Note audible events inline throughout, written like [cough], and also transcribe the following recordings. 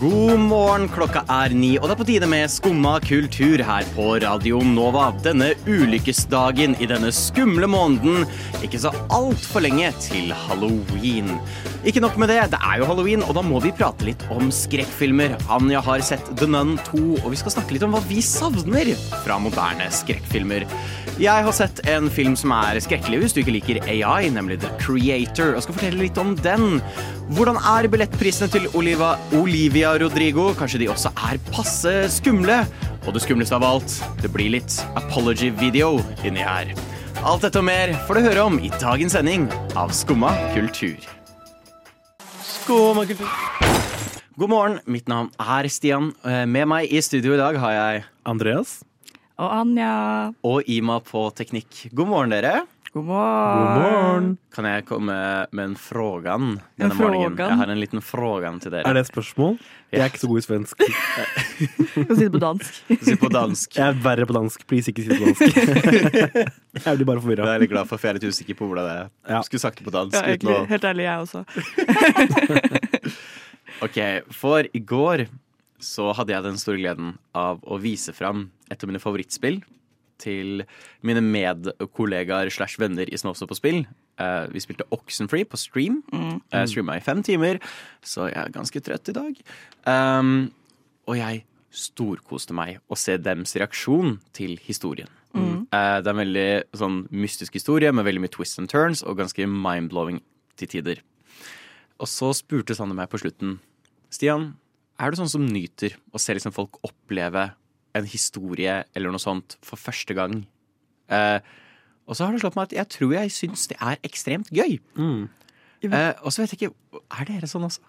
God morgen, klokka er ni, og det er på tide med Skumma kultur her på Radio Nova. Denne ulykkesdagen i denne skumle måneden. Ikke så altfor lenge til halloween. Ikke nok med det, det er jo halloween, og da må vi prate litt om skrekkfilmer. Anja har sett The Nun 2, og vi skal snakke litt om hva vi savner fra moderne skrekkfilmer. Jeg har sett en film som er skrekkelig hvis du ikke liker AI, nemlig The Creator, og skal fortelle litt om den. Hvordan er billettprisene til Oliva, Olivia Rodrigo? Kanskje de også er passe skumle? Og det skumleste av alt, det blir litt apology-video inni her. Alt dette og mer får du høre om i dagens sending av Skumma kultur. Skumma kultur. God morgen, mitt navn er Stian. Eh, Med meg i studio i dag har jeg Andreas? Og Anja. og Ima på teknikk. God morgen, dere. God God morgen. morgen. Kan jeg komme med en frågan denne morgenen? Jeg har en liten frågan til dere. Er det et spørsmål? Jeg er ikke så god i svensk. [laughs] Skal si det på dansk. Si på dansk. Jeg er verre på dansk. Please, ikke si det på dansk. [laughs] Jeg blir bare Jeg er litt glad for, for jeg er litt usikker på hvordan det er. Ja. Skulle sagt det på dansk. Ja, uten egentlig, å... helt ærlig, jeg også. [laughs] Ok, For i går så hadde jeg den store gleden av å vise fram et av mine favorittspill til mine medkollegaer slash venner i Snåsa på spill. Eh, vi spilte Oxenfree på stream. Jeg streama i fem timer, så jeg er ganske trøtt i dag. Um, og jeg storkoste meg å se dems reaksjon til historien. Eh, det er en veldig sånn mystisk historie med veldig mye twists and turns og ganske mind-blowing til tider. Og så spurte Sander meg på slutten Stian, er du sånn som nyter å se liksom folk oppleve en historie eller noe sånt for første gang? Eh, og så har det slått meg at jeg tror jeg syns det er ekstremt gøy. Eh, og så vet jeg ikke Er dere sånn også?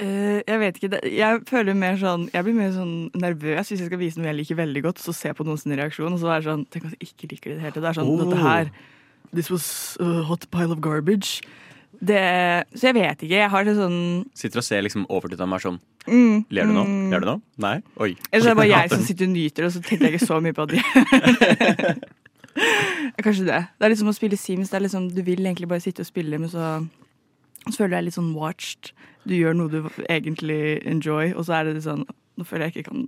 Uh, jeg vet ikke, det, jeg føler mer sånn Jeg blir mer sånn nervøs hvis jeg skal vise noe jeg liker veldig godt, så se på noens reaksjon, og så er det sånn Tenk at jeg ikke liker det i det hele tatt. Det er sånn Oh. Dette her This was a hot pile of garbage. Det, så jeg vet ikke. Jeg har det sånn Sitter og ser liksom over av meg sånn mm, Ler du nå? mm. Ler du nå? Nei? Oi. Eller så er det bare jeg som [laughs] sitter og nyter, og så tenker jeg ikke så mye på det. [laughs] Kanskje det. Det er litt som å spille Sims. Det er liksom, du vil egentlig bare sitte og spille, men så, så føler du deg litt sånn watched. Du gjør noe du egentlig enjoy, og så er det litt sånn Nå føler jeg ikke kan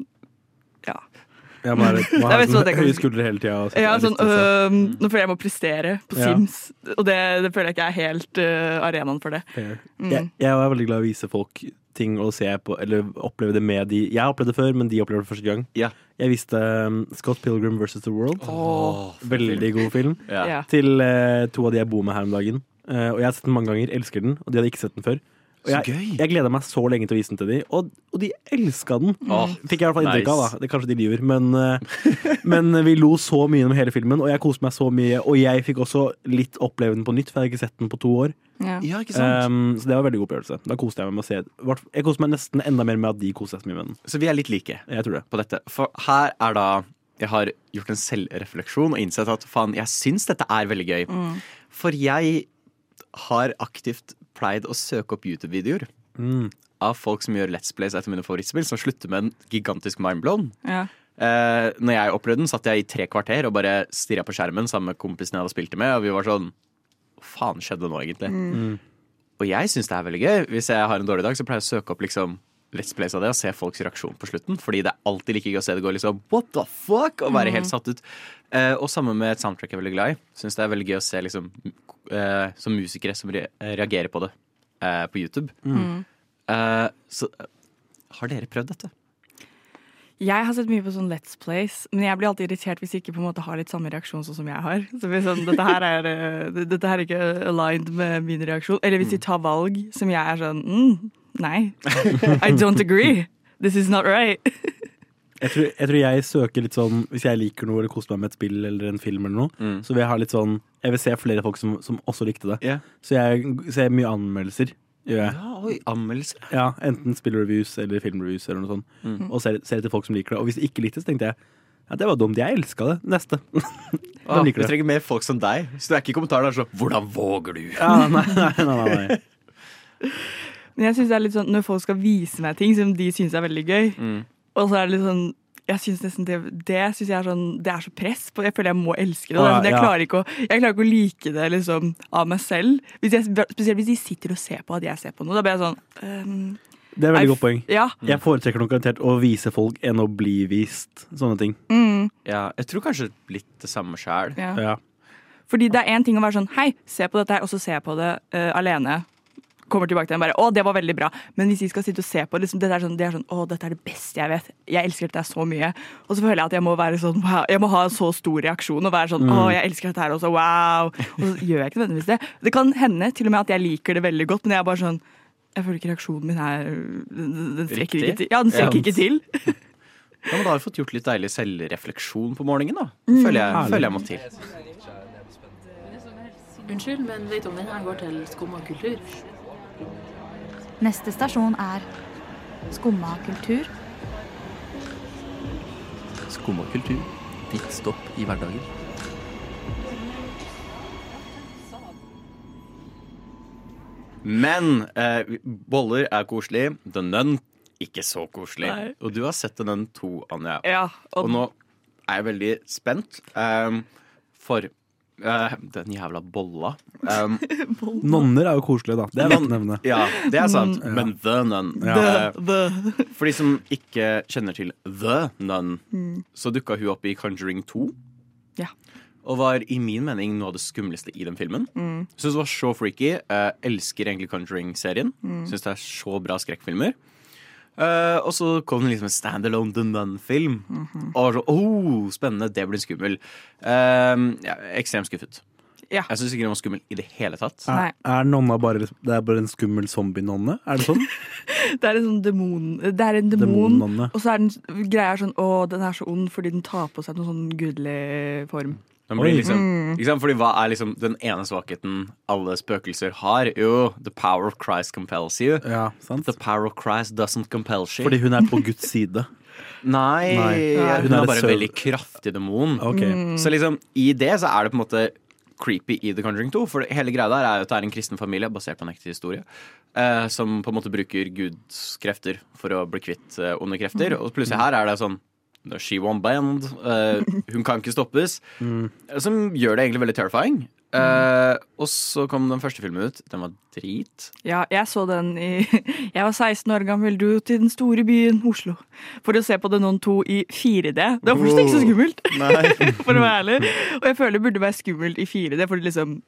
Ja. Jeg [laughs] må, ha sånn sånn at jeg kan- høye skuldre hele tida. ja sånn, øh, nå føler jeg jeg må prestere på Ja. Sims, og det, det føler jeg ikke er helt øh, arenaen for det. Mm. jeg, jeg er veldig glad i å vise folk ting og se på, eller oppleve det med de Jeg har opplevd det før, men de opplever det første gang. Ja. Jeg viste um, Scott Pilgrim versus The World. Oh, Veldig god film. Til uh, to av de jeg bor med her om dagen. Uh, og jeg har sett den mange ganger, elsker den, og de hadde ikke sett den før. Og jeg, jeg gleda meg så lenge til å vise den til de, og, og de elska den. Åh, Fikk jeg i hvert fall inntrykk av, da. Det Kanskje de lyver, men, eh, men vi lo så mye gjennom hele filmen, og jeg koste meg så mye. Og jeg fikk også litt oppleve den på nytt, for jeg hadde ikke sett den på to år. Ja. Ja, ikke sant? Um, så det var en veldig god opplevelse. Da koste jeg meg med å se hvert- Jeg koste meg nesten enda mer med at de koste seg så mye med den. Så vi er litt like. Jeg tror det. på dette. For her er da Jeg har gjort en selvrefleksjon og innsett at faen, jeg syns dette er veldig gøy. For jeg har aktivt pleid å søke opp YouTube-videoer Mm. av folk som gjør Let's Plays etter mine favorittspill, som slutter med en gigantisk mindblown. Ja. Eh, når jeg opplevde den, satt jeg i tre kvarter og bare stirra på skjermen sammen med kompisen jeg hadde spilt det med, og vi var sånn Hva faen skjedde nå, egentlig? Mm. Og jeg syns det er veldig gøy. Hvis jeg har en dårlig dag, så pleier jeg å søke opp liksom Let's Plays av det og se folks reaksjon på slutten. Fordi det er alltid like gøy å se det gå liksom What the fuck? Og være helt satt ut. Eh, og sammen med et soundtrack jeg er veldig glad i. Syns det er veldig gøy å se liksom eh, som musikere som re reagerer på det eh, på YouTube. Eh, så eh, har dere prøvd dette? Jeg har sett mye på sånn Let's Plays, men jeg blir alltid irritert hvis jeg ikke på en måte har litt samme reaksjon som jeg har. Så sånn, dette, her er, eh, dette her er ikke aligned med min reaksjon. Eller hvis de tar valg som jeg er sånn mm, Nei. I don't agree. This is not right. [laughs] Jeg tror, jeg tror jeg søker litt sånn Hvis jeg liker noe eller koser meg med et spill eller en film, eller noe, Mm. så vil jeg ha litt sånn Jeg vil se flere folk som, som også likte det. Yeah. Så jeg ser mye anmeldelser. Gjør jeg. Ja, oi, anmeldelser. Ja, Enten spillreviews eller filmreviews eller noe sånt. Mm. Og ser, ser etter folk som liker det. Og hvis de ikke likte det, så tenkte jeg ja, det var dumt. Jeg elska det. Neste. Ah, [laughs] De vi liker det. trenger mer folk som deg. Så det er ikke i kommentaren der sånn 'Hvordan våger du?' Ja, nei, nei, nei, nei, nei. [laughs] Men jeg synes det er litt sånn når folk skal vise meg ting som de syns er veldig gøy, Mm. Og så er det litt sånn jeg synes nesten det, det synes jeg er sånn Det er så press på Jeg føler jeg må elske det. Å, er sånn, jeg, ja. klarer ikke å, jeg klarer ikke å like det liksom av meg selv. Hvis jeg, spesielt hvis de sitter og ser på at jeg ser på noe. Da blir jeg sånn um, Det er veldig godt poeng. Ja. Jeg foretrekker nok garantert å vise folk enn å bli vist sånne ting. Mm, Ja, jeg tror kanskje litt det samme sjæl. ja. Ja. Fordi det er én ting å være sånn Hei, se på dette her, og så ser jeg på det uh, alene. Kommer tilbake til den bare Å, det var veldig bra. Men hvis vi skal sitte og se på det, liksom, det, er sånn, det er sånn Å, dette er det beste jeg vet. Jeg elsker dette så mye. Og så føler jeg at jeg må være sånn wow, Jeg må ha en så stor reaksjon og være sånn Å, jeg elsker dette her også. Wow. Og så gjør jeg ikke nødvendigvis det. Det kan hende til og med at jeg liker det veldig godt, men jeg er bare sånn jeg føler ikke reaksjonen min er Den, strekker Riktig. ikke til. Ja, den strekker Ja. ikke til. [laughs] Ja, men da har vi fått gjort litt deilig selvrefleksjon på morgenen, da. Mm. Føler jeg, mm, føler jeg må til. Unnskyld, men vet du om den her går til skum og kultur? Neste stasjon er Skumma kultur. Skumma kultur. Ditt stopp i hverdagen. Men eh, boller er koselig. The Nun ikke så koselig. Nei. Og du har sett The Nun 2, Anja. Ja, Og nå er jeg veldig spent. ehm, for eh, den jævla bolla. [laughs] Um, Nonner er jo koselige, da. Det er verdt å nevne. ja, det er sant. Mm. Men The Nun Ja. the, the, For de som ikke kjenner til The Nun, Mm. så dukka hun opp i Conjuring 2. Ja. Og var i min mening noe av det skumleste i den filmen. Mm. Syns det var så freaky. Uh, elsker egentlig Conjuring-serien. Mm. Syns det er så bra skrekkfilmer. Eh, og så kom det liksom en standalone The Nun-film. Mhm. Og så, oh, spennende, det blir skummel. Uh, ja, ekstremt skuffet. Ja. Jeg syns ikke den var skummel i det hele tatt. Er, er nonna bare, det er bare en skummel zombie-nonne? Er det sånn? [laughs] Det er en sånn demon Det er en demon, demon og så er den greia sånn Å, den er så ond fordi den tar på seg noen sånn gudelig form. Den blir Oi. liksom, Mm. ikke sant? Fordi hva er liksom den ene svakheten alle spøkelser har? Jo, the power of Christ compels you. Ja, sant? The power of Christ doesn't compel you. Fordi hun er på Guds side. [laughs] Nei, Nei. hun, Hun er er bare en veldig kraftig demon. Okay. Mm. Så liksom, i det så er det på en måte creepy i The Conjuring 2. For hele greia der er jo at det er en kristen familie basert på en ekte historie. Eh, som på en måte bruker Guds krefter for å bli kvitt eh, onde krefter. Og plutselig her er det sånn She won't bend. uh, hun kan ikke stoppes. Som gjør det egentlig veldig terrifying. Eh, og så kom den første filmen ut. Den var drit. Ja, jeg så den i [laughs] Jeg var 16 år gammel, dro til den store byen Oslo for å se på The Non 2 i 4D. Det var fortsatt ikke så skummelt, [laughs] for å være ærlig. Og jeg føler det burde være skummelt i 4D, for liksom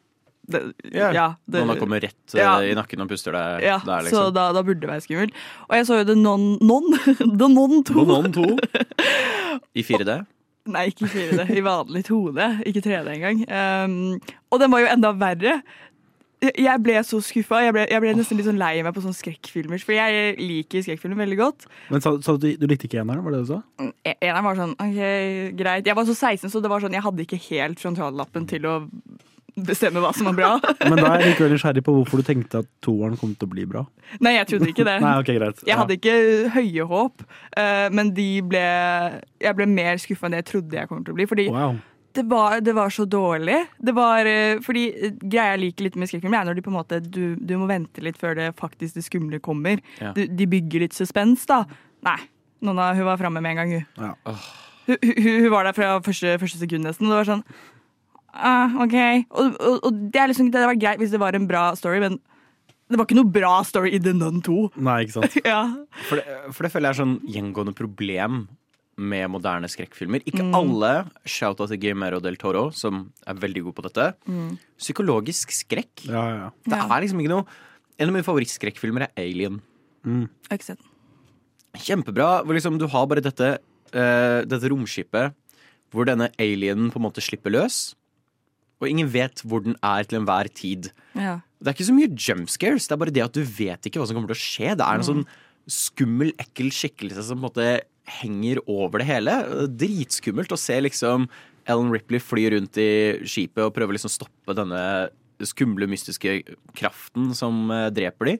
det, Ja. ja, det, Noen har kommet rett eh, Ja. i nakken og puster deg ja, der, Så liksom. da, da burde det være skummelt. Og jeg så jo The Non Non, [laughs] The Non 2. Noen 2 i 4D. Nei, ikke 4D. I vanlig 2D. Ikke 3D engang. Um, og den var jo enda verre. Jeg ble så skuffa. Jeg ble, jeg ble nesten litt sånn lei meg på sånne skrekkfilmer. For jeg liker skrekkfilmer veldig godt. Men sa, sa du du likte ikke eneren, var det du sa? En- Eneren var sånn OK, greit. Jeg var så 16, så det var sånn, jeg hadde ikke helt frontallappen til å bestemme hva som var bra. [laughs] Men da er jeg likevel nysgjerrig på hvorfor du tenkte at toeren kom til å bli bra. Nei, jeg trodde ikke det. [laughs] Nei, ok, greit. Jeg hadde ikke høye håp, eh, men de ble Jeg ble mer skuffa enn det jeg trodde jeg kom til å bli. Fordi Wow. det var, det var så dårlig. Det var, eh, fordi eh, Greia jeg liker litt med skrekkfilmer, er når de på en måte du, du må vente litt før det faktisk det skumle kommer. Ja. Du, de bygger litt suspens, da. Nei. Nonna hun var framme med en gang, hun. Ja. Hun, hun, hun var der fra første, første sekund nesten. Det var sånn ah, OK. Og, og, og det, er liksom, det hadde vært greit hvis det var en bra story, men det var ikke noe bra story i The Nun 2. Nei, ikke sant. [laughs] Ja. For det, for det føler jeg er sånn gjengående problem med moderne skrekkfilmer. Ikke Mm. alle. Shout-out til Guillermo del Toro, som er veldig god på dette. Psykologisk skrekk. Ja, ja. Det Mm. Er liksom ikke noe En av mine favorittskrekkfilmer er Alien. Mm. Kjempebra. Hvor liksom du har bare dette, uh, dette romskipet hvor denne alienen på en måte slipper løs. Og ingen vet hvor den er til enhver tid. Ja. Det er ikke så mye jump scares. Det er bare det at du vet ikke hva som kommer til å skje. Det er en sånn skummel, ekkel skikkelse som på en måte henger over det hele. Dritskummelt å se liksom Ellen Ripley fly rundt i skipet og prøve liksom å stoppe denne skumle, mystiske kraften som dreper dreper de.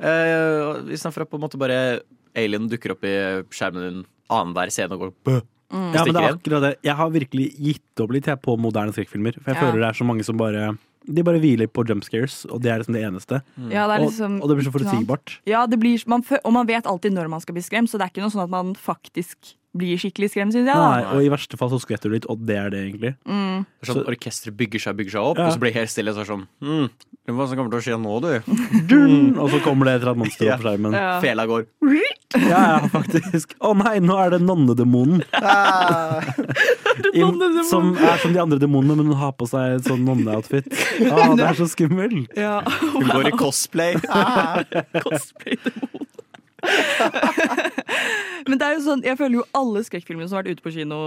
Uh, Istedenfor at på en måte bare alien dukker opp i skjermen din annenhver scene og går bø. Ja, men det er akkurat det. Jeg har virkelig gitt opp litt jeg, på moderne skrekkfilmer. For jeg Ja. føler det er så mange som bare De bare hviler på jump scares, og det er liksom det eneste. Ja, det er Og, liksom og det blir så forutsigbart. Ja, det blir, man, og man vet alltid når man skal bli skremt, så det er ikke noe sånn at man faktisk blir skikkelig skremt, syns jeg. da. Nei, og i verste fall så skvetter du litt, og det er det egentlig. Mm. Det er Sånn, Så- Orkesteret bygger seg bygger seg opp, Ja. og så blir det helt stille. Så er det sånn mm, Hva som kommer til å skje nå, du? [laughs] Dun! Og så kommer det et eller annet monster opp på skjermen. Ja, Ja. Fela går. ja, faktisk. Å nei, nå er det nonnedemonen. [laughs] [laughs] I- Som er som de andre demonene, men hun har på seg et sånn nonneoutfit. Ah, det er så skummelt. Ja. Hun går i cosplay. Cosplay-demon. [laughs] Men det er jo sånn, jeg føler jo alle skrekkfilmene som har vært ute på kino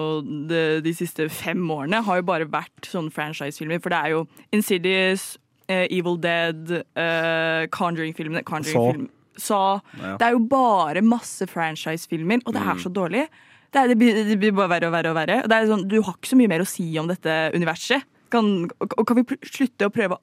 de, de siste fem årene, har jo bare vært sånne franchise-filmer. For det er jo Insidious, uh, Evil Dead, uh, Conjuring-filmene Conjuring Så Ja. Det er jo bare masse franchise-filmer, og det er så dårlig. Det, er, det, blir, det blir bare verre og verre og verre. Og det er sånn, du har ikke så mye mer å si om dette universet. Kan, og kan vi slutte å prøve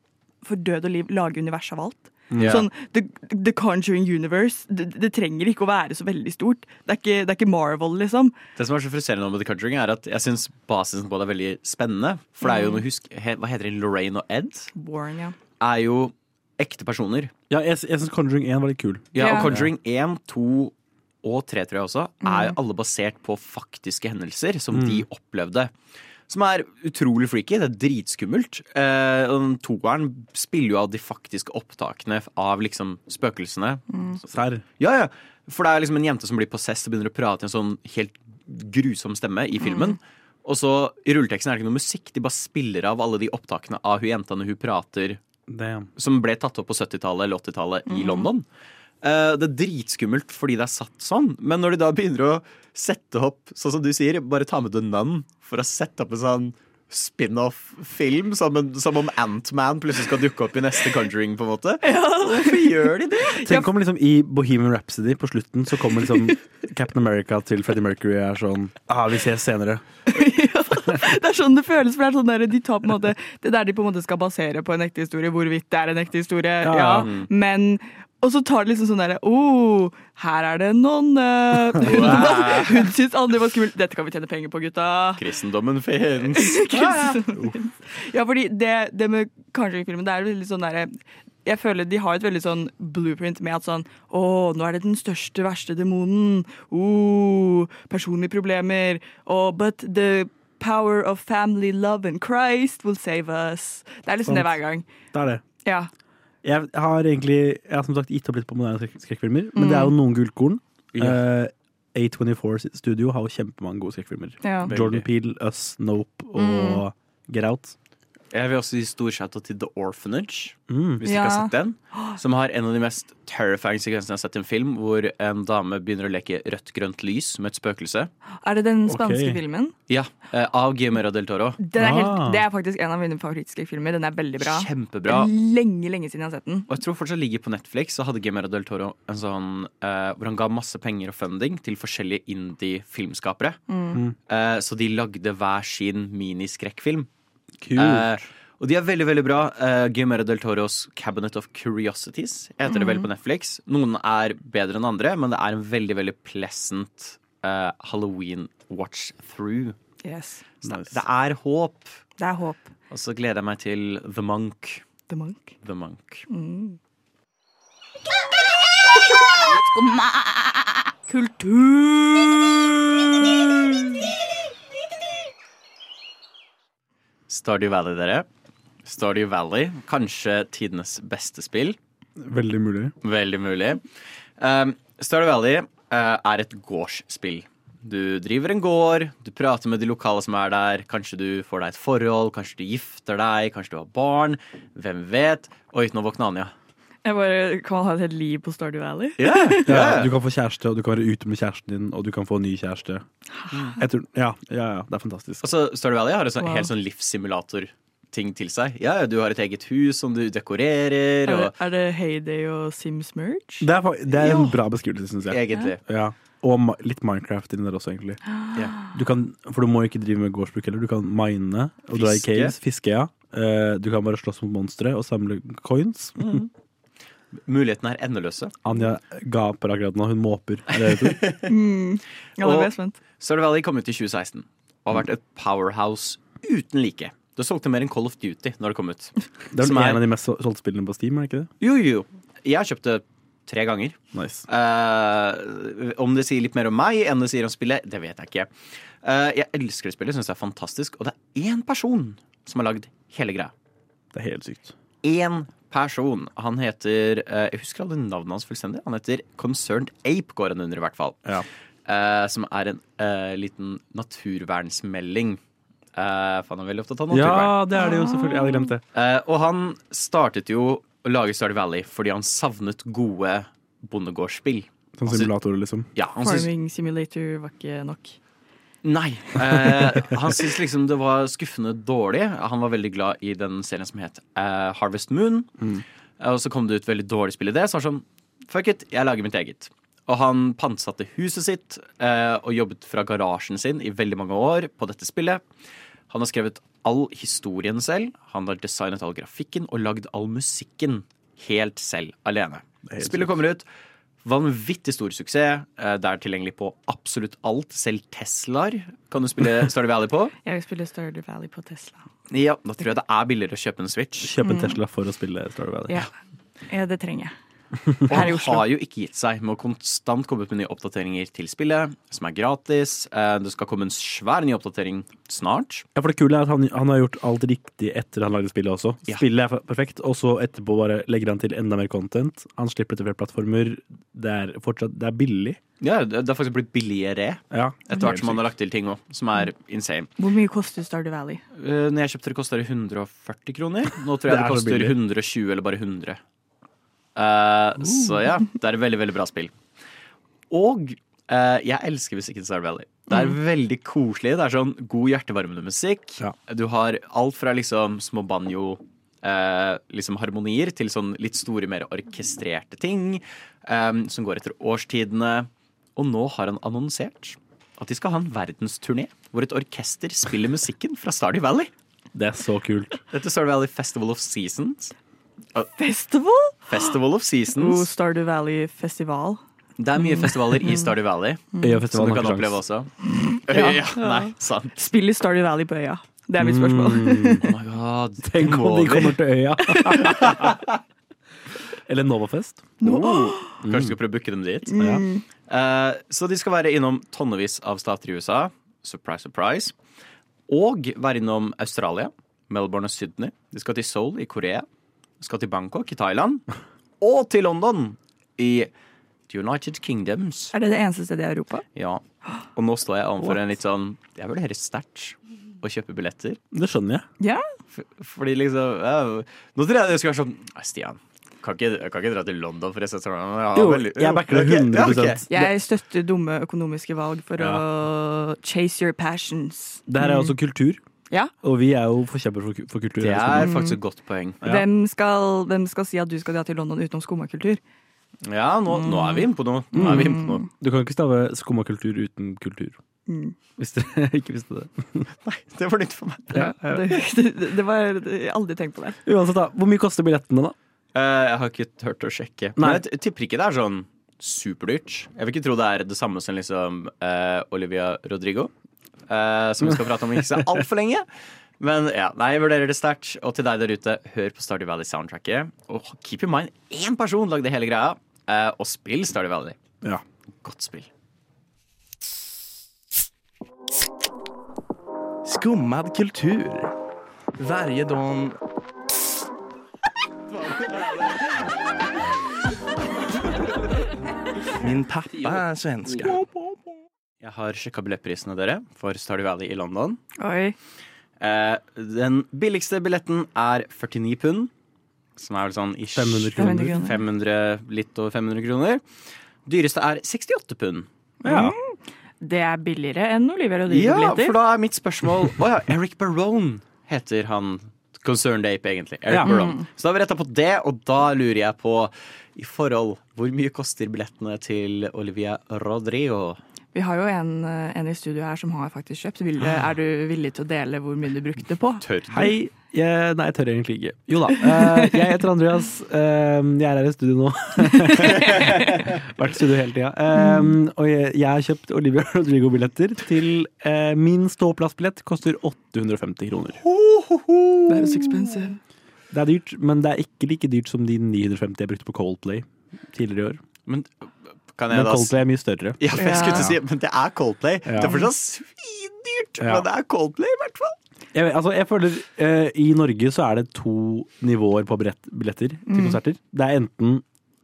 for død og liv lage univers av alt? Ja. Sånn, the, the Conjuring Universe det, det trenger ikke å være så veldig stort. Det er ikke, det er ikke Marvel, liksom. Det som er så frustrerende med The Conjuring, er at jeg syns basisen på det er veldig spennende. For det er jo noe husk, he, Hva heter det? Lorraine og Ed? Warren, ja. Er jo ekte personer. Ja, jeg, jeg syns Conjuring 1 var litt kul. Ja, og Conjuring 1, 2 og 3 tror jeg også, er jo alle basert på faktiske hendelser som de opplevde. Som er utrolig freaky. Det er dritskummelt. Eh, toeren spiller jo av de faktiske opptakene av liksom spøkelsene. Serr. Ja, ja. For det er liksom en jente som blir possessed og begynner å prate i en sånn helt grusom stemme i filmen. Og så i rulleteksten er det ikke noe musikk, de bare spiller av alle de opptakene av hun jenta når hun prater Damn. som ble tatt opp på 70-tallet eller 80-tallet i London. Eh, det er dritskummelt fordi det er satt sånn, men når de da begynner å sette opp, sånn som du sier, bare ta med The Nun for å sette opp en sånn spin-off-film, som, en- som om Ant-Man plutselig skal dukke opp i neste Conjuring, på en måte. [laughs] Hvorfor gjør de det? Tenk om liksom i Bohemian Rhapsody på slutten så kommer liksom Captain America til Freddie Mercury er sånn ah, Vi ses senere. [laughs] Det er sånn det føles. For det er sånn der, de tar på en måte Det er der de på en måte skal basere på en ekte historie, hvorvidt det er en ekte historie. Ja. Ja, men og så tar det liksom sånn derre oh, her er det en nonne. [laughs] Hun, hun syns aldri var skummelt. Dette kan vi tjene penger på, gutta. Kristendommen fins. [laughs] Ja, fordi det, det med Conjuring-filmen, det er jo litt sånn derre jeg føler De har et veldig sånn blueprint med at sånn Å, nå er det den største, verste demonen. Oh, personlige problemer. Oh, but the power of family love and Christ will save us. Det er liksom Sant. det hver gang. Det er det. Ja. Jeg har egentlig Jeg har som sagt gitt opp litt på moderne skrekkfilmer, men det er jo noen gullkorn. Eh, A24 sitt studio har jo kjempemange gode skrekkfilmer. ja. Jordan Peele, Us, Nope og Get Out. Jeg vil også gi stor shout til The Orphanage, Mm. hvis du ikke har sett den. Som har en av de mest terrifying sekvensene jeg har sett i en film, hvor en dame begynner å leke rødt-grønt lys med et spøkelse. Er det den spanske okay. filmen? Ja, eh, Av Guillermo del Toro. Den er helt, Ah. det er faktisk en av mine favorittskrekkfilmer. Den er veldig bra. Kjempebra. Lenge, lenge siden jeg har sett den. Og jeg tror fortsatt ligger på Netflix, så hadde Guillermo del Toro en sånn eh, hvor han ga masse penger og funding til forskjellige indie-filmskapere. Mm. Eh, så de lagde hver sin miniskrekkfilm. Kult. Eh, og de er veldig veldig bra. Uh, Guillermo del Toros Cabinet of Curiosities heter det vel på Netflix. Noen er bedre enn andre, men det er en veldig veldig pleasant uh, Halloween watch through. Yes. Så det, det er håp. Det er håp. Og så gleder jeg meg til The Monk. The Monk. The Monk. Kultur! Stardew Valley, dere. Stardew Valley, kanskje tidenes beste spill. Veldig mulig. Veldig mulig. Um, Stardew Valley uh, er et gårdsspill. Du driver en gård, du prater med de lokale som er der. Kanskje du får deg et forhold, kanskje du gifter deg, kanskje du har barn. Hvem vet? Oi, nå våkna Anja. Jeg bare, kan ha et helt liv på Stardew Valley? Ja, Ja, du kan få kjæreste, og du kan være ute med kjæresten din, og du kan få ny kjæreste. Jeg tror, ja, ja, ja, det er fantastisk. Altså, Stardew Valley har en sånn, Wow. helt sånn livssimulator-ting til seg. Ja, ja, Du har et eget hus som du dekorerer, Er det, og er det Heyday og Sims Merge? Det er, det er en bra beskrivelse, syns jeg. egentlig. Ja. Og litt Minecraft inni der også, egentlig. Ja. Du kan, for du må ikke drive med gårdsbruk heller. Du kan mine og dra i Fiske. caves. Fiske, ja. Eh, Du kan bare slåss mot monstre og samle coins. Mulighetene er endeløse. Anja gaper akkurat nå. Hun måper. Er det det det? [laughs] Mm. Ja, det ble jeg spent. Stardew Valley kom ut i 2016 og har vært et powerhouse uten like. Det solgte mer enn Call of Duty når det kom ut. [laughs] Det er vel en av de mest solgte spillene på Steam, er det ikke det? Jo, jo, jo. Jeg kjøpte tre ganger. Nice. Uh, om det sier litt mer om meg enn det sier om spillet, det vet jeg ikke. Uh, jeg elsker det spillet, syns det er fantastisk. Og det er én person som har lagd hele greia. Det er helt sykt. Én person. Han heter eh, Jeg husker aldri navnet hans fullstendig. Han heter Concerned Ape, går han under, i hvert fall. Ja. Eh, som er en eh, liten naturvernsmelding. Eh, for han er veldig opptatt av ja, naturvern. det er det jo selvfølgelig. Jeg hadde glemt det. Eh, og han startet jo å lage Stardew Valley fordi han savnet gode bondegårdsspill. Sånn Altså- simulator, liksom. Ja, Farming simulator var ikke nok. Nei. Eh, han syntes liksom det var skuffende dårlig. Han var veldig glad i den serien som het eh, Harvest Moon. Mm. Eh, og så kom det ut veldig dårlig spill i det, så han sånn Fuck it, jeg lager mitt eget. Og han pantsatte huset sitt eh, og jobbet fra garasjen sin i veldig mange år på dette spillet. Han har skrevet all historien selv, han har designet all grafikken og lagd all musikken helt selv, alene. Spillet kommer ut. Vanvittig stor suksess. Eh, Det er tilgjengelig på absolutt alt. Selv Teslaer kan du spille [laughs] Stardew Valley på. Jeg vil spille Stardew Valley på Tesla. Ja, Da tror jeg det er billigere å kjøpe en Switch. Kjøpe en Tesla for å spille Stardew Valley. Ja, ja det trenger jeg. Og han har jo ikke gitt seg med å konstant komme ut med nye oppdateringer til spillet, som er gratis. Eh, Det skal komme en svær ny oppdatering snart. Ja, for det kule er at han, han har gjort alt riktig etter han lagde spillet også. Ja. Spillet er perfekt, og så etterpå bare legger han til enda mer content. Han slipper til flere plattformer. Det er fortsatt det er billig. Ja, Det har faktisk blitt billigere Ja, etter hvert som man har lagt til ting òg, som er insane. Hvor mye koster Stardew Valley? Eh, Når jeg kjøpte det, kosta det 140 kroner. Nå tror jeg Det det, er koster 120 eller bare 100. Eh, Så ja, det er et veldig, veldig bra spill. Og uh, jeg elsker musikken Star Valley. Det er veldig koselig. Det er sånn god hjertevarmende musikk. Ja. Du har alt fra liksom små banjo eh, liksom harmonier til sånn litt store, mer orkestrerte ting eh, som går etter årstidene. Og nå har han annonsert at de skal ha en verdensturné hvor et orkester spiller musikken fra Stardew Valley. det er så kult. Dette er Stardew Valley Festival of Seasons. Festival? Festival of Oh, Seasons. Stardew Valley festival. Det er mye festivaler i Stardew Valley som Øyafestivalen du kan oppleve også. [laughs] Ja. Ja, nei, sant. Spiller Stardew Valley på øya? Det er mitt spørsmål. [laughs] Oh my god. [laughs] Tenk om de kommer til øya. Eller Novafest. Oh. [gasps] Kanskje vi skal prøve å booke dem dit. Ja. Uh, så de skal være innom tonnevis av stater i USA. Surprise, surprise. Og være innom Australia, Melbourne og Sydney. De skal til Seoul i Korea. Skal til Bangkok i Thailand. Og til London i The United Kingdoms. Er det det eneste stedet i Europa? Ja. Og nå står jeg overfor en litt sånn Jeg vurderer sterkt å kjøpe billetter. Det skjønner jeg. Ja. F- Fordi liksom ja, Nå tror jeg det skulle være sånn Nei, Stian, kan ikke, jeg kan ikke dra til London for jeg setter sånn? ja, Jo, jeg backer det 100 ja, 100 ok. Jeg støtter dumme økonomiske valg for å chase your passions. Det her er også kultur, Ja. og vi er jo forkjempere for, for kultur. Det er faktisk et godt poeng. Ja. Hvem, skal, hvem skal si at du skal dra til London utenom skummakultur? Ja, nå, nå er vi inne på noe. Nå er vi inne på noe. Du kan ikke stave skummakultur uten kultur. Mm. Hvis dere [laughs] ikke visste det. [laughs] Nei, Det var nytt for meg. Ja, det, det var Jeg har aldri tenkt på det. Uansett, da. Hvor mye koster billettene, da? Eh, jeg har ikke hørt å sjekke. Nei. Men jeg tipper ikke det er sånn superdyrt. Jeg vil ikke tro det er det samme som liksom uh, Olivia Rodrigo, eh, som vi skal prate om ikke så [laughs] altfor lenge. Men ja, nei, jeg vurderer det sterkt. Og til deg der ute, hør på Stardew Valley-soundtracket. Og keep in mind, én person lagde hele greia. eh, og spill Stardew Valley. Ja. Godt spill. Skummad kultur. Varje dag... Min pappa er svenska. Jeg har sjekka billettprisene dere for Stardew Valley i London. Oi. Eh, den billigste billetten er 49 pund. Som er vel sånn ish 500 500 kroner. kroner. 500, litt over 500 kroner. Dyreste er 68 pund. Ja. Det er billigere enn Olivia Ja, Rodrigo-billetter. for da er mitt spørsmål Å ja, Eric Barone heter han. Concerned Ape, egentlig. Eric Ja. Barone. Så da har vi retta på det, og da lurer jeg på i forhold Hvor mye koster billettene til Olivia Rodrigo? Vi har jo en, eh, en i studio her som har faktisk kjøpt. Vil, er du villig til å dele hvor mye du brukte på? Tør du? Hei. Jeg, nei, jeg tør egentlig ikke. Jo da. eh, jeg heter Andreas. eh, jeg er her i studio nå. [laughs] Vært i studio hele tida. Og jeg, jeg har kjøpt Olivia [laughs] Rodrigo-billetter til min ståplassbillett. Koster 850 kroner. Det er så expensive. Det er dyrt, men det er ikke like dyrt som de 950 jeg brukte på Coldplay tidligere i år. Men kan jeg Men Coldplay er mye større. Ja, for jeg skulle til å si Men det er Coldplay. Ja. Det er fortsatt svindyrt, Ja. men det er Coldplay i hvert fall. Jeg, vet- altså, jeg føler uh, I Norge så er det to nivåer på billett, billetter til Mm. konserter. Det er enten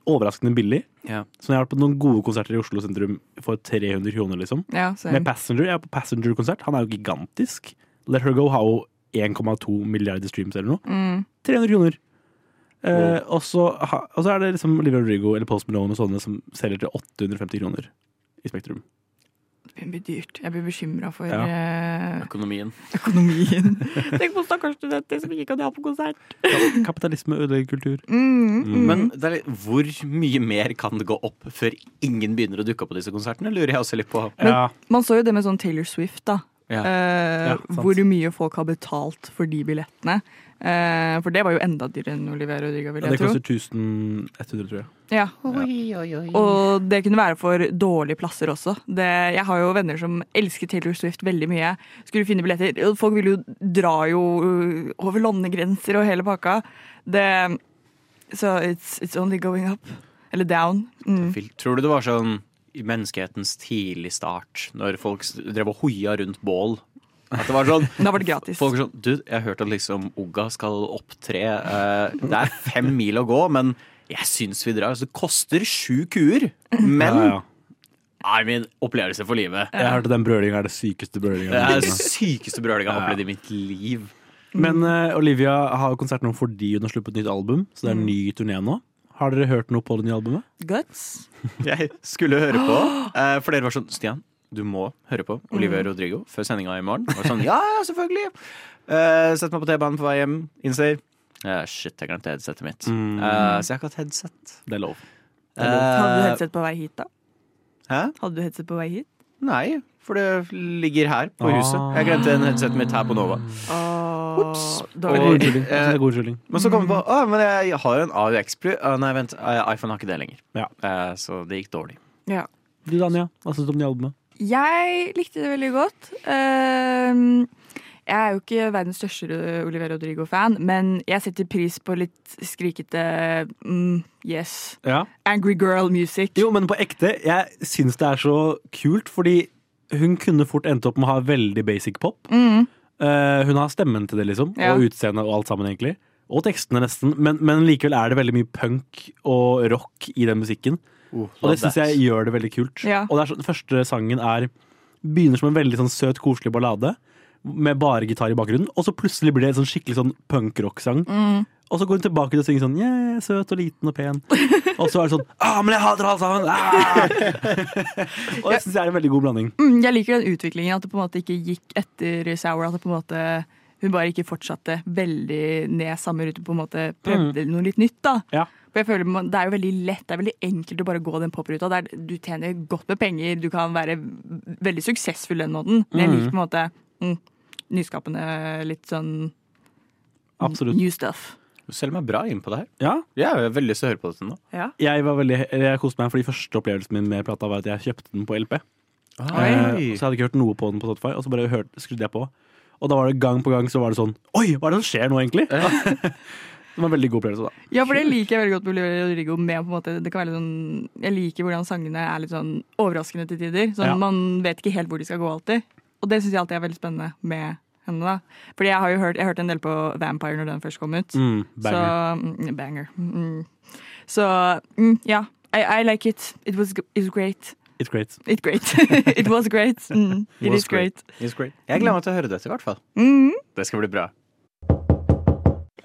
overraskende billig, Ja. som jeg har vært på noen gode konserter i Oslo sentrum for 300 kroner, liksom. Ja. Med Passenger. Jeg er på Passenger-konsert. Han er jo gigantisk. Let Her Go har jo 1,2 milliarder streams eller noe. Mm. 300 kroner. Eh, og, så, ha- og så er det liksom Olivia Rodrigo eller Post Malone og sånne som selger til 850 kroner i Spektrum. Det blir dyrt. Jeg blir bekymra for Ja. eh, Økonomien. [laughs] økonomien. Tenk på stakkars studenter som ikke kan dra på konsert. Kapitalisme ødelegger kultur. Mm, mm. Men det er litt, hvor mye mer kan det gå opp før ingen begynner å dukke opp på disse konsertene? Lurer jeg også litt på. Men- Ja, Man så jo det med sånn Taylor Swift, da. Ja. Eh, Ja, hvor mye folk har betalt for de billettene. Eh, for det var jo enda dyrere enn Olivia Rodrigo, vil det jeg tro. koster 1100, tror jeg. Ja. Og det kunne være for dårlige plasser også. Det, jeg har jo venner som elsker Taylor Swift veldig mye. Skulle finne billetter. Folk vil jo dra jo uh, over landegrenser og hele pakka. Det, så it's, it's only going up. Eller down. Mm. Tror du det var sånn i menneskehetens tidlig start, når folk drev og hoia rundt bål? At det var sånn [laughs] Da var det gratis. Folk sånn Du, jeg har hørt at liksom Ogga skal opptre. eh, det er fem mil å gå, men jeg syns vi drar. Altså, det koster sju kuer. Men Ja, ja. I mean, opplevelse for livet. Jeg hørte den brølinga er det sykeste Det er den sykeste brølinga jeg har opplevd i mitt liv. Men uh, Olivia har jo konsert nå fordi hun har sluppet nytt album, så det er en ny turné nå. Har dere hørt noe på det nye albumet? Guts. [laughs] Jeg skulle høre på, eh, for dere var sånn Stian, du må høre på Olivia Rodrigo før sendinga i morgen. Og var sånn, [laughs] ja, ja, selvfølgelig. Uh, Sett meg på T-banen på vei hjem. Innser eh, Shit, jeg glemte headsetet mitt. Mm. Eh, så jeg har ikke hatt headset. Det er lov. Hadde du headset på vei hit, da? Hæ? Hadde du headset på vei hit? Nei, for det ligger her på Ah. huset. Jeg glemte headsetet mitt her på Nova. Ops. Det er god god unnskyldning. Men så kom vi på Å, men jeg har en AUX Plus. Nei, vent, eh, iPhone har ikke det lenger. Ja. Eh, så det gikk dårlig. Ja. Du Danja, hva syns du om det albumet? Jeg likte det veldig godt. Ehm, jeg er jo ikke verdens største Oliver Rodrigo-fan, men jeg setter pris på litt skrikete mm, yes, Ja. angry girl music. Jo, men på ekte, jeg syns det er så kult, fordi hun kunne fort endt opp med å ha veldig basic pop. Mm. Eh, hun har stemmen til det, liksom, Ja. og utseendet og alt sammen, egentlig. Og tekstene, nesten. Men, men likevel er det veldig mye punk og rock i den musikken. Oh, Og det syns jeg gjør det veldig kult. Ja. Og det er sånn, den første sangen er begynner som en veldig sånn søt, koselig ballade. Med bare gitar i bakgrunnen, og så plutselig blir det en sånn skikkelig sånn punkrock-sang. Mm. Og så går hun tilbake til å synge sånn yeah, jeg er søt og liten og pen. [laughs] Og så er det sånn ah, men jeg hater alle sammen! Ah! [laughs] og det syns jeg er en veldig god blanding. Mm, jeg liker den utviklingen, at det på en måte ikke gikk etter Sour. At det på en måte hun bare ikke fortsatte veldig ned samme rute, på en måte prøvde noe litt nytt. da. Ja. For jeg føler man, Det er jo veldig lett, det er veldig enkelt å bare gå den popruta. der Du tjener godt med penger, du kan være veldig suksessfull den måten. Mm. jeg liker på en måte mm, nyskapende, litt sånn Absolutt. new stuff. Du selger meg bra inn på det her. Ja, Jeg er veldig lyst til å høre på dette nå. Ja. jeg, var veldig, jeg koste meg, for de første opplevelsen min med plata var at jeg kjøpte den på LP. Eh, så jeg hadde ikke hørt noe på den på Spotify, og så bare hørt, skrudde jeg på. Og da var det gang på gang så var det sånn Oi, hva er det som skjer nå, egentlig? [laughs] det var en veldig god opplevelse, da. Ja, for det liker jeg veldig godt med Rodrigo. Med, på en måte, det kan være litt sånn, jeg liker hvordan sangene er litt sånn overraskende til tider. Sånn, Ja. Man vet ikke helt hvor de skal gå alltid. Og det syns jeg alltid er veldig spennende med henne. da. Fordi jeg har jo hørt, jeg hørte en del på Vampire når den først kom ut. Mm, banger. Så mm, Banger. Mm. Så mm, ja. I, I like it. It was, it was great. It's great. It great. [laughs] it was great. Mm, it Was is great. Jeg gleder meg til å høre dette, i hvert fall. Mm. Det skal bli bra.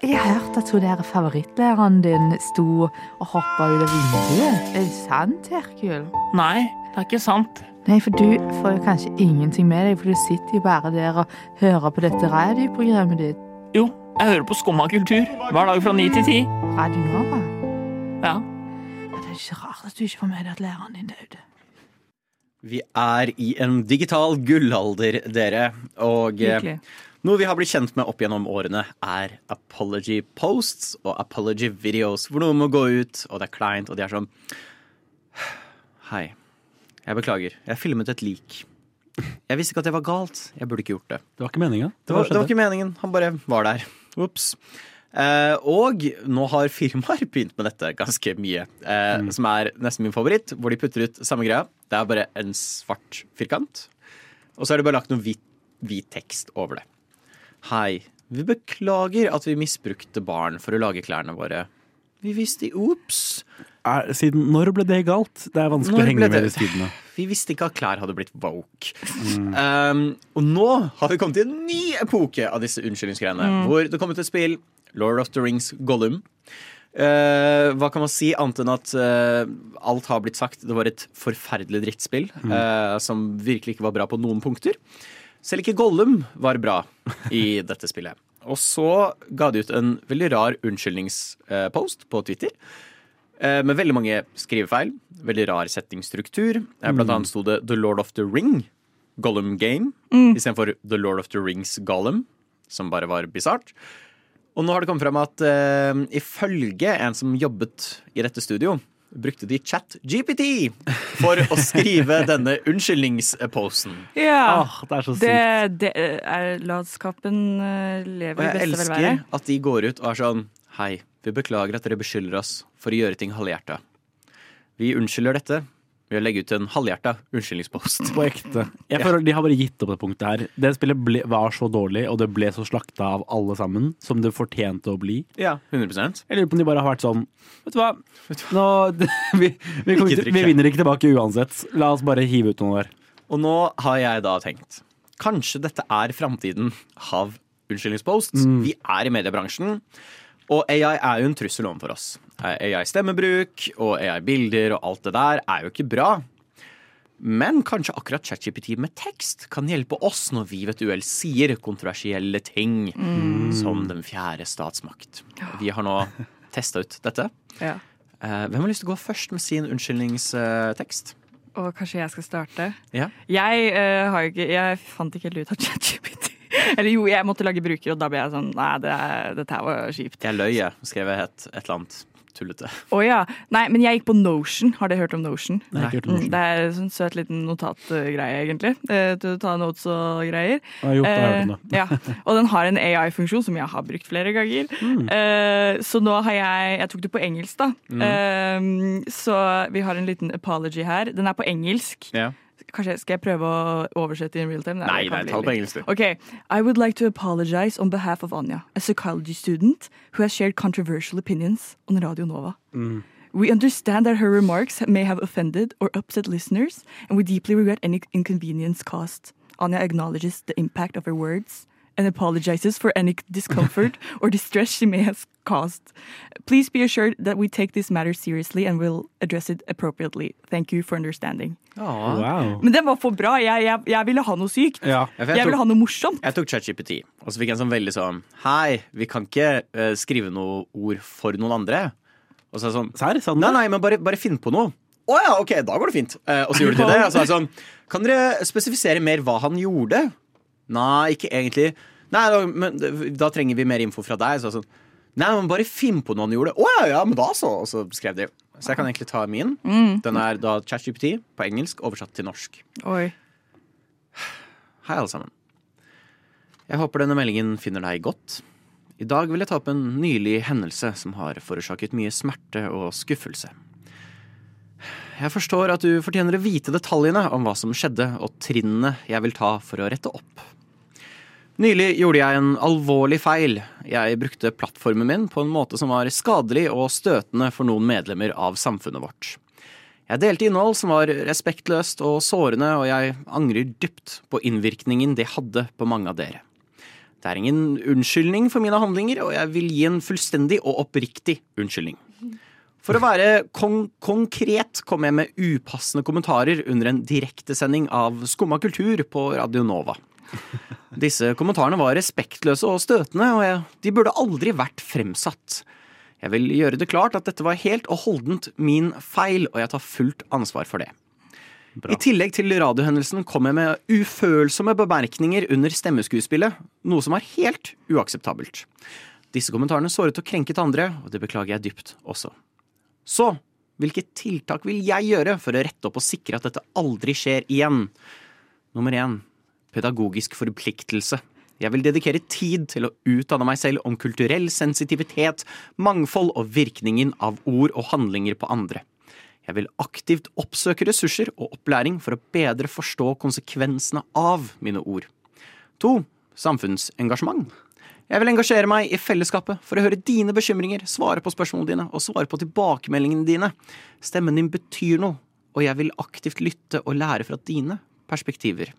Jeg har hørt at hun der favorittlæreren din sto og hoppa ut av vinduet. Er det sant, Herkul? Nei, det er ikke sant. Nei, for du får jo kanskje ingenting med deg, for du sitter jo bare der og hører på dette radioprogrammet ditt. Jo, jeg hører på Skumma kultur hver dag fra ni til ti. Radio Nova. Ja. Ja, det er ikke rart at du ikke får med deg at læreren din døde. Vi er i en digital gullalder, dere. Og eh, Virkelig. noe vi har blitt kjent med opp gjennom årene, er apology posts og apology videos. Hvor noen må gå ut, og det er kleint, og de er sånn [sighs] Hei. Jeg beklager. Jeg filmet et lik. Jeg visste ikke at det var galt. Jeg burde ikke gjort det. Det var ikke meninga. Det var, det var ikke meningen. Han bare var der. Ops. Eh, og nå har firmaer begynt med dette ganske mye, eh, som er nesten min favoritt, hvor de putter ut samme greia. Det er bare en svart firkant, og så er det bare lagt noe hvit, hvit tekst over det. Hei, vi beklager at vi misbrukte barn for å lage klærne våre. Vi visste Ops! Er, siden når ble det galt? Det er vanskelig Når å henge med i tidene. [laughs] Vi visste ikke at klær hadde blitt woke. Um, og nå har vi kommet til en ny epoke av disse unnskyldningsgreiene. Mm. Hvor det kom til spill, Lord of the Rings Gollum. Uh, hva kan man si annet enn at uh, alt har blitt sagt. Det var et forferdelig drittspill uh, som virkelig ikke var bra på noen punkter. Selv ikke Gollum var bra i [laughs] dette spillet. Og så ga de ut en veldig rar unnskyldningspost på Twitter. Eh, Med veldig mange skrivefeil. Veldig rar settingsstruktur. Eh, Blant annet sto det The Lord of the Ring, Gollum Game, Mm. istedenfor The Lord of the Rings Gollum, som bare var bisart. Og nå har det kommet frem at uh, ifølge en som jobbet i dette studio, brukte de chat GPT for å skrive [laughs] denne unnskyldningsposen. Ja. oh, det er så sykt. Det, det er latskapen lever i beste velvære. Og jeg elsker at de går ut og er sånn Hei, vi beklager at dere beskylder oss for å gjøre ting halvhjerta. Vi unnskylder dette ved å legge ut en halvhjerta unnskyldningspost. På ekte. Jeg føler De har bare gitt opp det punktet her. Det spillet ble, var så dårlig, og det ble så slakta av alle sammen, som det fortjente å bli. Ja, 100% Jeg lurer på om de bare har vært sånn Vet du hva, Nå, [laughs] vi, vi, kommer vi vinner ikke tilbake uansett. La oss bare hive ut noe der. Og nå har jeg da tenkt Kanskje dette er framtiden av unnskyldningsposts. Vi er i mediebransjen, og AI er jo en trussel overfor oss. AI-stemmebruk og AI-bilder og alt det der er jo ikke bra. Men kanskje akkurat ChatGPT med tekst kan hjelpe oss når vi vet et uhell sier kontroversielle ting, som den fjerde statsmakt. Vi har nå testa ut dette. Ja. Eh, Hvem har lyst til å gå først med sin unnskyldningstekst? Og kanskje jeg skal starte. Ja. Jeg, uh, har ikke, jeg fant ikke helt ut av ChatGPT. [laughs] Eller jo, jeg måtte lage bruker, og da ble jeg sånn Nei, det, dette her var kjipt. Jeg løy, jeg. Skrev jeg et, et eller annet tullete. Å ja. Nei, men jeg gikk på Notion. Har dere hørt om Notion? Nei, ikke hørt om Mm, Notion. Det er en sånn søt liten notatgreie, egentlig. eh, Til å ta notes og greier. Ja, jo, jeg har. Eh, ja. Og den har en AI-funksjon som jeg har brukt flere ganger. Mm. Eh, så nå har jeg Jeg tok det på engelsk, da. Mm. Eh, så vi har en liten apology her. Den er på engelsk. Ja. Kanskje Skal jeg prøve å oversette in real time? Nei, nei, ta det på engelsk, du. Okay, I would like to apologize on behalf of Anya, a psychology student who has shared controversial opinions on Radio Nova. We understand that her remarks may have offended or upset listeners, and we deeply regret any inconvenience caused. Anya acknowledges the impact of her words and apologizes for any discomfort [laughs] or distress she may have caused. Please be assured that we take this matter seriously and will address it appropriately. Thank you for understanding. Wow. Men den var for bra. Jeg, jeg, jeg ville ha noe sykt. Ja. Jeg, jeg Jeg ville ha noe morsomt. Jeg tok ChatGPT, og så fikk jeg en sånn veldig sånn Hei, vi kan ikke uh, skrive noe ord for noen andre. Og så er det sånn Serr? Sa den Nei, det? nei, men bare, bare finn på noe. Å ja, ok, da går det fint. Uh, og så gjorde de det. Og så er det sånn Kan dere spesifisere mer hva han gjorde? Nei, ikke egentlig. Nei, da, men da trenger vi mer info fra deg. Så sånn Nei, men bare finn på noe han gjorde. Å ja, ja, men da så. Og så skrev de. Så jeg kan egentlig ta min. Den er da ChatGPT på engelsk oversatt til norsk. Oi. Hei, alle sammen. Jeg håper denne meldingen finner deg godt. I dag vil jeg ta opp en nylig hendelse som har forårsaket mye smerte og skuffelse. Jeg forstår at du fortjener å vite detaljene om hva som skjedde, og trinnene jeg vil ta for å rette opp. Nylig gjorde jeg en alvorlig feil. Jeg brukte plattformen min på en måte som var skadelig og støtende for noen medlemmer av samfunnet vårt. Jeg delte innhold som var respektløst og sårende, og jeg angrer dypt på innvirkningen det hadde på mange av dere. Det er ingen unnskyldning for mine handlinger, og jeg vil gi en fullstendig og oppriktig unnskyldning. For å være kon konkret kom jeg med upassende kommentarer under en direktesending av Skumma kultur på Radio Nova. Disse kommentarene var respektløse og støtende, og jeg, de burde aldri vært fremsatt. Jeg vil gjøre det klart at dette var helt og holdent min feil, og jeg tar fullt ansvar for det. I tillegg til radiohendelsen kom jeg med ufølsomme bemerkninger under stemmeskuespillet, noe som er helt uakseptabelt. Disse kommentarene såret og krenket andre, og det beklager jeg dypt også. Så hvilke tiltak vil jeg gjøre for å rette opp og sikre at dette aldri skjer igjen? Nummer én pedagogisk forpliktelse. Jeg vil dedikere tid til å utdanne meg selv om kulturell sensitivitet, mangfold og virkningen av ord og handlinger på andre. Jeg vil aktivt oppsøke ressurser og opplæring for å bedre forstå konsekvensene av mine ord. To. Samfunnsengasjement. Jeg vil engasjere meg i fellesskapet for å høre dine bekymringer, svare på spørsmålene dine og svare på tilbakemeldingene dine. Stemmen din betyr noe, og jeg vil aktivt lytte og lære fra dine perspektiver.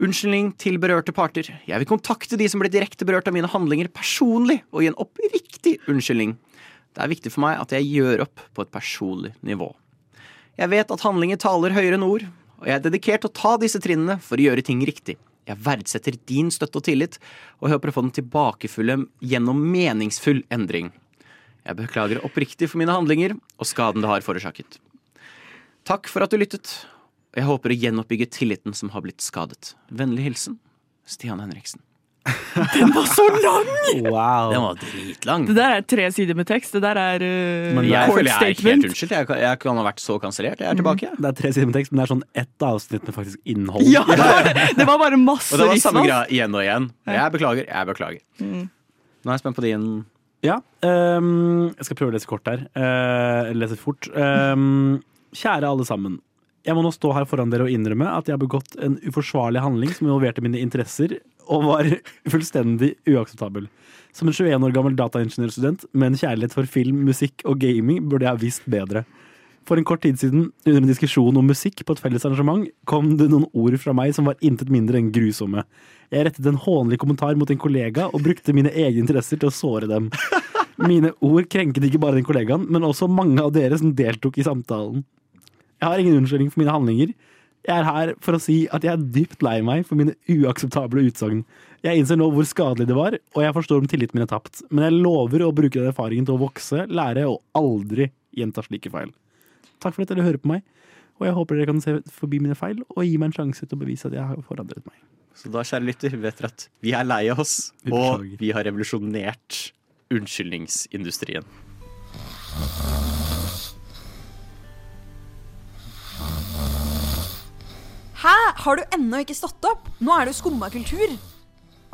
Unnskyldning til berørte parter. Jeg vil kontakte de som ble direkte berørt av mine handlinger personlig, og gi en oppriktig unnskyldning. Det er viktig for meg at jeg gjør opp på et personlig nivå. Jeg vet at handlinger taler høyere enn ord, og jeg er dedikert til å ta disse trinnene for å gjøre ting riktig. Jeg verdsetter din støtte og tillit, og håper å få den tilbakefulle gjennom meningsfull endring. Jeg beklager oppriktig for mine handlinger og skaden det har forårsaket. Takk for at du lyttet, jeg håper å gjenoppbygge tilliten som har blitt skadet. Vennlig hilsen Stian Henriksen. [laughs] Den var så lang! Wow. Den var dritlang. Det der er tre sider med tekst. Det der er uh, Men jeg court føler jeg er helt unnskyld unnskyldt. Jeg, kan- jeg kan ha vært så kansellert. Jeg er tilbake. Det er tre sider med tekst, men det er sånn ett avsnitt med faktisk innhold. Ja, det var, [laughs] det var bare masse Og det var samme greia igjen og igjen. Jeg beklager, jeg beklager. Nå er jeg spent på din Ja, Um, jeg skal prøve å lese kort her. Uh, lese fort. Um, kjære alle sammen. Jeg må nå stå her foran dere og innrømme at jeg har begått en uforsvarlig handling som involverte mine interesser, og var [laughs] fullstendig uakseptabel. Som en 21 år gammel dataingeniørstudent med en kjærlighet for film, musikk og gaming burde jeg ha visst bedre. For en kort tid siden, under en diskusjon om musikk på et felles arrangement, kom det noen ord fra meg som var intet mindre enn grusomme. Jeg rettet en hånlig kommentar mot en kollega og brukte mine egne interesser til å såre dem. Mine ord krenket ikke bare den kollegaen, men også mange av dere som deltok i samtalen. Jeg har ingen unnskyldning for mine handlinger. Jeg er her for å si at jeg er dypt lei meg for mine uakseptable utsagn. Jeg innser nå hvor skadelig det var, og jeg forstår om tilliten min er tapt. Men jeg lover å bruke den erfaringen til å vokse, lære og aldri gjenta slike feil. Takk for at dere hører på meg, og jeg håper dere kan se forbi mine feil og gi meg en sjanse til å bevise at jeg har forandret meg. Så da, kjære lytter, vet dere at vi er lei oss, og vi har revolusjonert unnskyldningsindustrien. Hæ? Har du ennå ikke stått opp? Nå er det jo skumma kultur.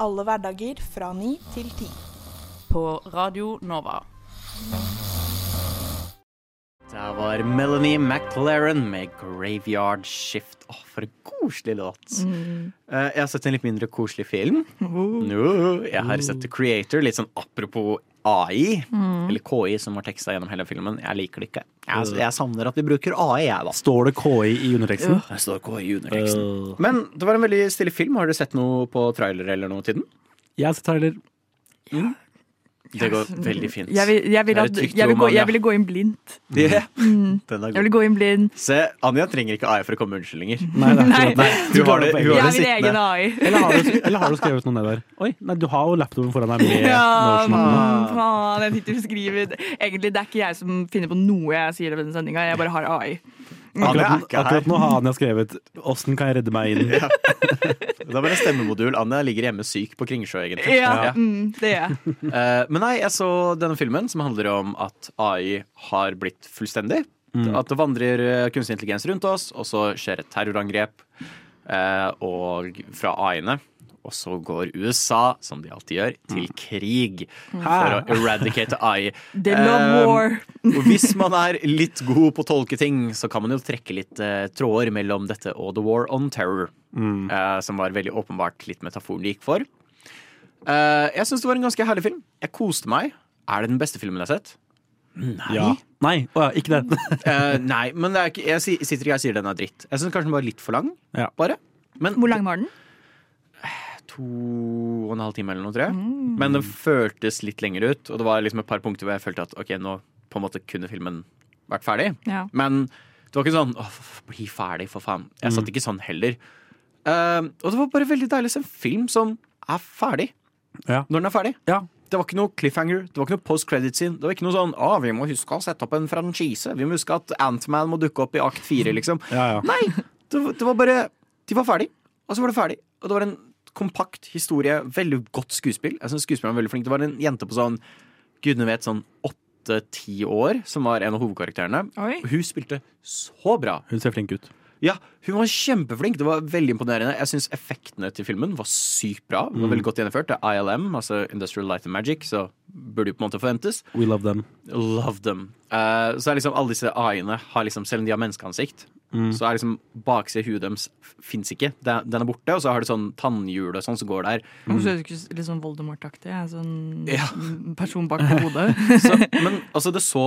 Alle hverdager fra ni til ti. På Radio Nova. Der var Melanie McLaren med 'Graveyard Shift'. Åh, for en koselig låt. Mm. Eh, jeg har sett en litt mindre koselig film. No, jeg har sett The Creator, litt sånn apropos AI. Mm. Eller KI, som var teksta gjennom hele filmen. Jeg liker det ikke. Jeg, jeg savner at vi bruker AI, jeg, da. Står det KI i underteksten? Det står KI i underteksten. Uh. Men det var en veldig stille film. Har dere sett noe på trailer eller noe til den? Jeg har sett trailer. Det går veldig fint. Jeg vil, jeg vil, at, jeg vil, gå, jeg ville gå inn blindt. Yeah. Mm. Jeg ville gå inn blind. Se, Anja trenger ikke AI for å komme med unnskyldninger. [laughs] Nei, nei. Nei. Du har det, hun har det sittende. AI. Eller har, du, eller har du skrevet noe ned der? Oi, nei, du har jo laptopen foran deg med [laughs] Ja, faen, jeg sitter og skriver Egentlig det er ikke jeg som finner på noe jeg sier i denne sendinga, jeg bare har AI. Akkurat, akkurat nå har Anja skrevet 'Åssen kan jeg redde meg inn'? [laughs] Det var en stemmemodul. Anja ligger hjemme syk på Kringsjø, egentlig. Ja, mm, det er jeg. [laughs] Eh, men nei, jeg så denne filmen som handler om at AI har blitt fullstendig. At det vandrer eh, kunstig intelligens rundt oss, og så skjer et terrorangrep eh, og fra AI-ene. Og så går USA, som de alltid gjør, til krig for å eradicate I. The love war. Og hvis man er litt god på å tolke ting, så kan man jo trekke litt uh, tråder mellom dette og The War on Terror. eh, som var veldig åpenbart litt metaforen det gikk for. Uh, jeg syns det var en ganske herlig film. Jeg koste meg. Er det den beste filmen jeg har sett? Nei. Ja. Nei, oh, ja, ikke den. uh, [laughs] nei, men det er ikke, jeg sitter ikke her og sier den er dritt. Jeg syns kanskje den var litt for lang. Ja. Bare. Men Hvor lang var den? To og en halv time eller noe, tror jeg. Men den føltes litt lenger ut, og det var liksom et par punkter hvor jeg følte at ok, nå på en måte kunne filmen vært ferdig. Ja. Men det var ikke sånn åh, bli ferdig, for faen. Jeg satt ikke sånn heller. Uh, og det var bare veldig deilig å se en film som er ferdig Ja. når den er ferdig. Ja. Det var ikke noe cliffhanger, det var ikke noe post credit scene. Det var ikke noe sånn å, vi må huske å sette opp en franchise. Vi må huske at Antman må dukke opp i akt fire, liksom. Ja, ja. Nei! Det, det var bare De var ferdig, og så var det ferdig. Og det var en kompakt historie. Veldig godt skuespill. Jeg synes skuespilleren var veldig flink. Det var en jente på sånn gudene vet, sånn åtte-ti år som var en av hovedkarakterene. Oi. Og hun spilte så bra. Hun ser flink ut. Ja, hun var kjempeflink. Det var veldig imponerende. Jeg syns effektene til filmen var sykt bra. Det var Mm. veldig godt gjennomført. Det er ILM, altså Industrial Light and Magic, så burde jo på en måte forventes. We love them. Love them. Uh, så er liksom alle disse AI-ene har liksom, selv om de har menneskeansikt, Mm. så er liksom baksida av huet deres fins ikke. Den, den er borte, og så har du sånn tannhjul og sånn som går der. Og så er det ikke litt sånn Voldemort-aktig. Sånn Ja. person bak på hodet. [laughs] så, men altså, det så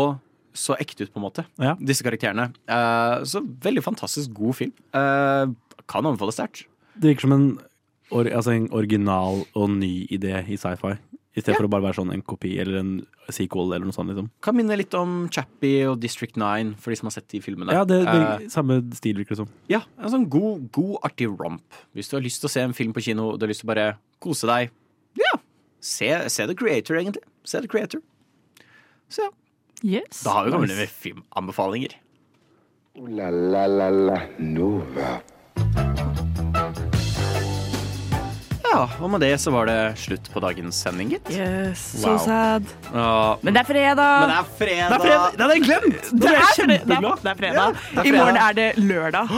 så ekte ut, på en måte, disse karakterene. Uh, så veldig fantastisk god film. Uh, kan anbefales sterkt. Det virker som en, or, altså en original og ny idé i sci-fi. I stedet for å bare være sånn en kopi eller en sequel eller noe sånt. liksom. Kan minne litt om Chappie og District 9, for de som har sett de filmene. Ja, det, det uh, Samme stil, virker det som. Ja, en sånn god, god, artig romp. Hvis du har lyst til å se en film på kino, og du har lyst til å bare kose deg, ja, se, se The Creator, egentlig. Se The Creator. Så ja. Yes. Da har vi kommet med filmanbefalinger. Uh, la la la la Nova. Ja, og med det så var det slutt på dagens sending, gitt. Yes, so Wow. sad. Ja. Men det er fredag! Men det er fredag! Det er fredag. Det hadde jeg glemt! Det er kjempeglad. det er fredag. Ja, det er I morgen er det lørdag. [gasps]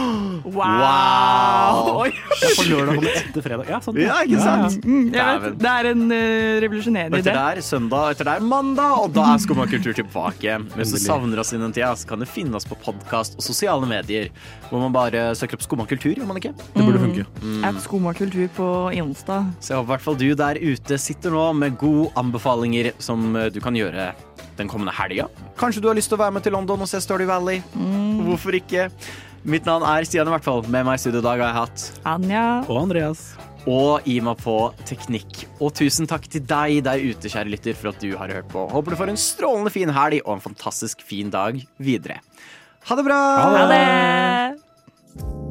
Wow! Wow. Oi. Det er på lørdag kommer etter fredag. Ja, sånn. Ja, ikke sant? Ja, vet, det er en uh, revolusjonerende idé. etter der søndag, etter der mandag, og da er Skumma kultur tilbake. Hvis du savner oss innen tida, så kan du finne oss på podkast og sosiale medier. Hvor man bare søker opp Skumma kultur, gjør man ikke? Det burde funke. At Skumma kultur på Insta. Så jeg håper i hvert fall du der ute sitter nå med gode anbefalinger som eh, du kan gjøre den kommende helga. Kanskje du har lyst til å være med til London og se Stardew Valley? Hvorfor ikke? Mitt navn er Stian, i hvert fall. Med meg i studio i dag har jeg hatt Anja. Og Andreas. og Ima på teknikk. Og tusen takk til deg der ute, kjære lytter, for at du har hørt på. Håper du får en strålende fin helg og en fantastisk fin dag videre. Ha det bra! Ha det!